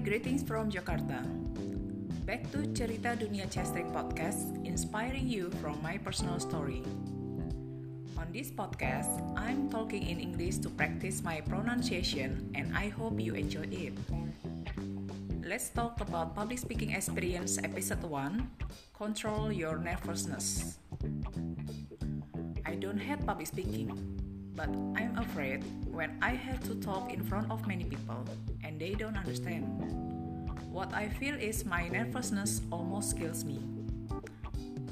greetings from Jakarta. Back to Cerita Dunia Chestring podcast, inspiring you from my personal story. On this podcast, I'm talking in English to practice my pronunciation, and I hope you enjoy it. Let's talk about public speaking experience episode 1 Control Your Nervousness. I don't hate public speaking, but I'm afraid when I have to talk in front of many people and they don't understand. What I feel is my nervousness almost kills me.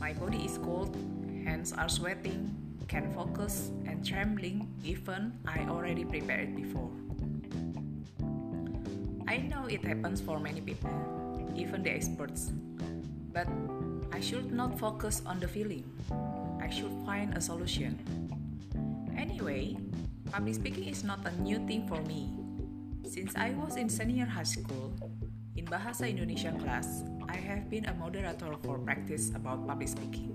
My body is cold, hands are sweating, can focus and trembling even I already prepared before. I know it happens for many people, even the experts. But I should not focus on the feeling. I should find a solution. Anyway, public speaking is not a new thing for me. Since I was in senior high school, in Bahasa Indonesia class, I have been a moderator for practice about public speaking.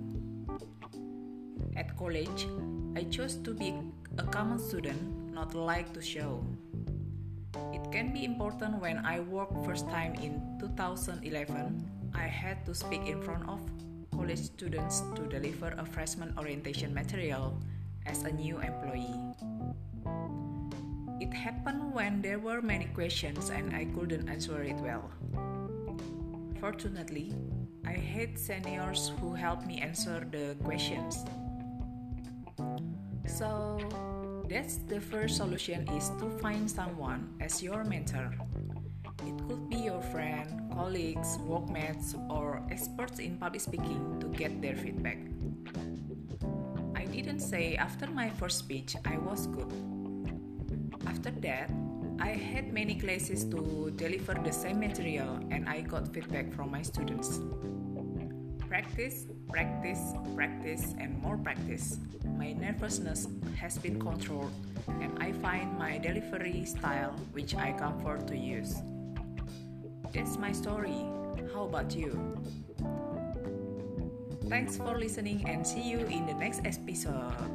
At college, I chose to be a common student, not like to show. It can be important when I worked first time in 2011. I had to speak in front of college students to deliver a freshman orientation material as a new employee. It happened when there were many questions and I couldn't answer it well. Fortunately, I had seniors who helped me answer the questions. So, that's the first solution is to find someone as your mentor. It could be your friend, colleagues, workmates, or experts in public speaking to get their feedback I didn't say after my first speech I was good. After that, I had many classes to deliver the same material and I got feedback from my students. Practice, practice, practice, and more practice. My nervousness has been controlled and I find my delivery style which I comfort to use. That's my story. How about you? Thanks for listening and see you in the next episode.